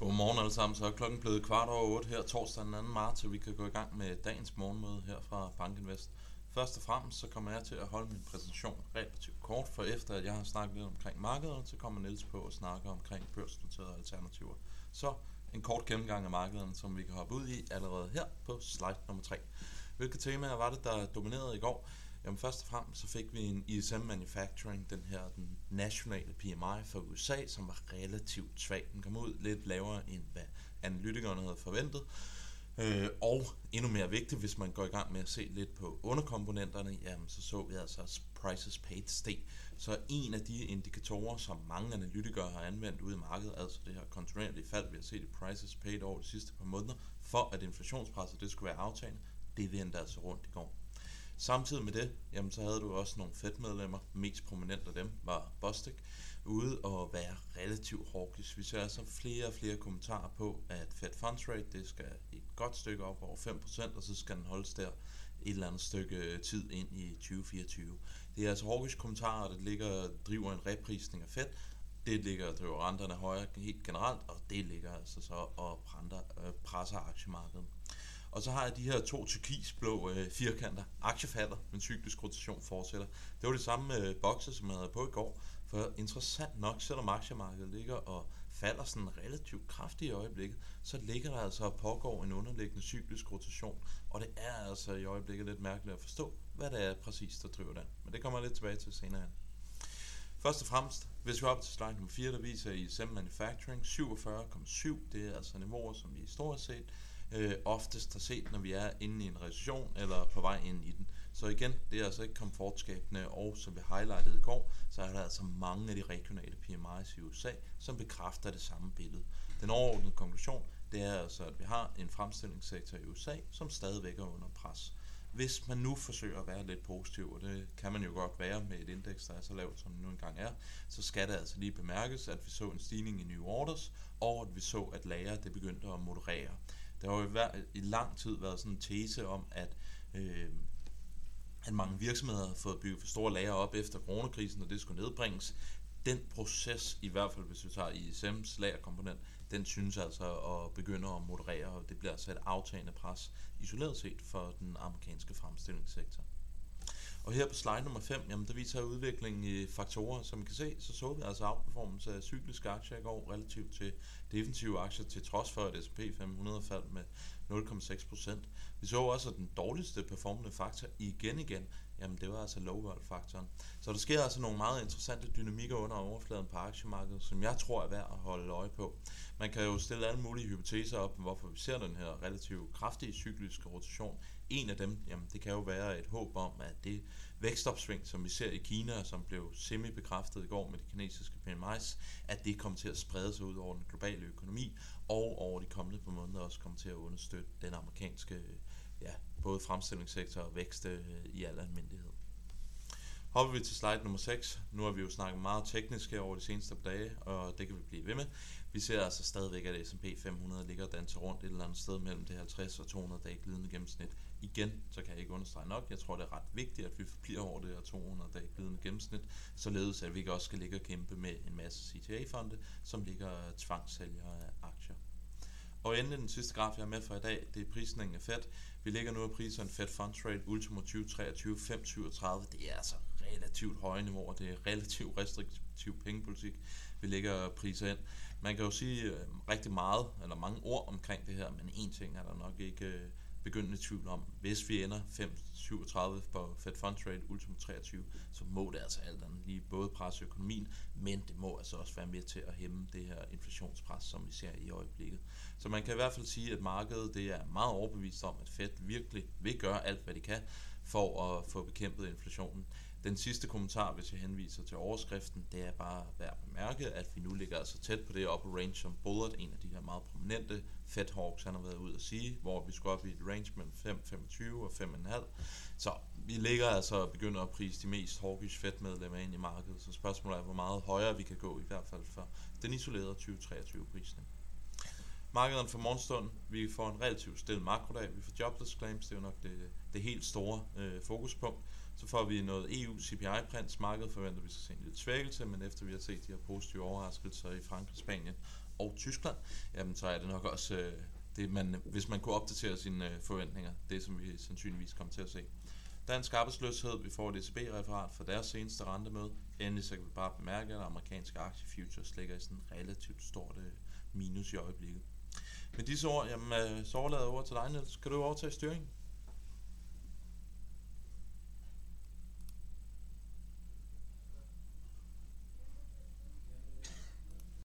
Godmorgen alle sammen, så er klokken blevet kvart over 8 her torsdag den 2. marts, og vi kan gå i gang med dagens morgenmøde her fra Bankinvest. Først og fremmest så kommer jeg til at holde min præsentation relativt kort, for efter at jeg har snakket lidt omkring markederne, så kommer Niels på at snakke omkring børsnoterede alternativer. Så en kort gennemgang af markederne, som vi kan hoppe ud i allerede her på slide nummer 3. Hvilke temaer var det, der dominerede i går? Jamen først og fremmest så fik vi en ISM Manufacturing, den her den nationale PMI for USA, som var relativt svag. Den kom ud lidt lavere end hvad analytikerne havde forventet. Øh, og endnu mere vigtigt, hvis man går i gang med at se lidt på underkomponenterne, jamen så så vi altså, prices paid steg. Så en af de indikatorer, som mange analytikere har anvendt ude i markedet, altså det her kontinuerlige fald, vi har set i prices paid over de sidste par måneder, for at inflationspresset det skulle være aftagende, det vendte altså rundt i går. Samtidig med det, jamen, så havde du også nogle Fed-medlemmer, mest prominent af dem var Bostik, ude og være relativt hawkish. Vi ser altså flere og flere kommentarer på, at Fed Funds Rate det skal et godt stykke op over 5%, og så skal den holdes der et eller andet stykke øh, tid ind i 2024. Det er altså hawkish kommentarer, der ligger driver en reprisning af Fed, det ligger og driver renterne højere helt generelt, og det ligger altså så og øh, presser aktiemarkedet. Og så har jeg de her to turkisblå øh, firkanter. Aktiefalder, men cyklisk rotation fortsætter. Det var det samme øh, bokser, som jeg havde på i går. For interessant nok, selvom aktiemarkedet ligger og falder sådan relativt kraftigt i øjeblikket, så ligger der altså og pågår en underliggende cyklisk rotation. Og det er altså i øjeblikket lidt mærkeligt at forstå, hvad det er præcis, der driver den. Men det kommer jeg lidt tilbage til senere hen. Først og fremmest, hvis vi op til slide nummer 4, der viser ISM Manufacturing 47,7. Det er altså niveauer, som vi historisk set øh, oftest har set, når vi er inde i en recession eller på vej ind i den. Så igen, det er altså ikke komfortskabende, og som vi highlightede i går, så er der altså mange af de regionale PMI's i USA, som bekræfter det samme billede. Den overordnede konklusion, det er altså, at vi har en fremstillingssektor i USA, som stadigvæk er under pres. Hvis man nu forsøger at være lidt positiv, og det kan man jo godt være med et indeks, der er så lavt, som det nu engang er, så skal det altså lige bemærkes, at vi så en stigning i new orders, og at vi så, at lager det begyndte at moderere. Der har jo i lang tid været sådan en tese om, at, øh, at mange virksomheder har fået bygget for store lager op efter coronakrisen, og det skulle nedbringes. Den proces, i hvert fald hvis vi tager ISM's lagerkomponent, den synes altså at begynde at moderere, og det bliver altså et aftagende pres isoleret set for den amerikanske fremstillingssektor. Og her på slide nummer 5, jamen der viser udviklingen i faktorer. Som I kan se, så så vi altså outperformance af cykliske aktier i går relativt til defensive aktier, til trods for at S&P 500 faldt med 0,6%. Vi så også, at den dårligste performende faktor igen igen, jamen det var altså low faktoren Så der sker altså nogle meget interessante dynamikker under overfladen på aktiemarkedet, som jeg tror er værd at holde øje på. Man kan jo stille alle mulige hypoteser op, hvorfor vi ser den her relativt kraftige cykliske rotation en af dem, jamen det kan jo være et håb om, at det vækstopsving, som vi ser i Kina, som blev semi-bekræftet i går med de kinesiske PMI's, at det kommer til at sprede sig ud over den globale økonomi, og over de kommende par måneder også kommer til at understøtte den amerikanske ja, både fremstillingssektor og vækst øh, i al almindelighed. Hopper vi til slide nummer 6. Nu har vi jo snakket meget teknisk her over de seneste dage, og det kan vi blive ved med. Vi ser altså stadigvæk, at S&P 500 ligger og danser rundt et eller andet sted mellem det 50 og 200 dage glidende gennemsnit. Igen, så kan jeg ikke understrege nok. Jeg tror, det er ret vigtigt, at vi forbliver over det her 200 dage glidende gennemsnit, således at vi ikke også skal ligge og kæmpe med en masse CTA-fonde, som ligger tvangssælger af aktier. Og endelig den sidste graf, jeg har med for i dag, det er prisningen af Fed. Vi ligger nu og priser en Fed Funds Rate Ultimo 2023 5,37. Det er altså relativt høje niveauer. Det er relativt restriktiv pengepolitik, vi ligger priser ind. Man kan jo sige øh, rigtig meget, eller mange ord omkring det her, men en ting er der nok ikke øh, begyndende tvivl om. Hvis vi ender 5,37 på Fed Funds Rate Ultimo 23, så må det altså alt andet lige både presse økonomien, men det må altså også være med til at hæmme det her inflationspres, som vi ser i øjeblikket. Så man kan i hvert fald sige, at markedet det er meget overbevist om, at Fed virkelig vil gøre alt, hvad de kan for at få bekæmpet inflationen. Den sidste kommentar, hvis jeg henviser til overskriften, det er bare værd at bemærke, at vi nu ligger altså tæt på det upper range, som Bullard, en af de her meget prominente Fed Hawks, han har været ude at sige, hvor vi skulle op i et range mellem 5,25 og 5,5. Så vi ligger altså og begynder at prise de mest hawkish Fed medlemmer ind i markedet, så spørgsmålet er, hvor meget højere vi kan gå, i hvert fald for den isolerede 2023 prisning. Markederne for morgenstunden, vi får en relativt stille makrodag, vi får jobless claims, det er jo nok det, det helt store øh, fokuspunkt. Så får vi noget EU CPI-print. Markedet forventer, at vi skal se en lille svækkelse, men efter vi har set de her positive overraskelser i Frankrig, Spanien og Tyskland, jamen så er det nok også øh, det, man, hvis man kunne opdatere sine øh, forventninger, det som vi sandsynligvis kommer til at se. Dansk arbejdsløshed, vi får et ECB-referat for deres seneste rentemøde. Endelig så kan vi bare bemærke, at amerikanske aktiefutures ligger i sådan relativt stort øh, minus i øjeblikket. Med disse ord, jamen, øh, så overlader jeg over til dig, Niels. Kan du overtage styringen?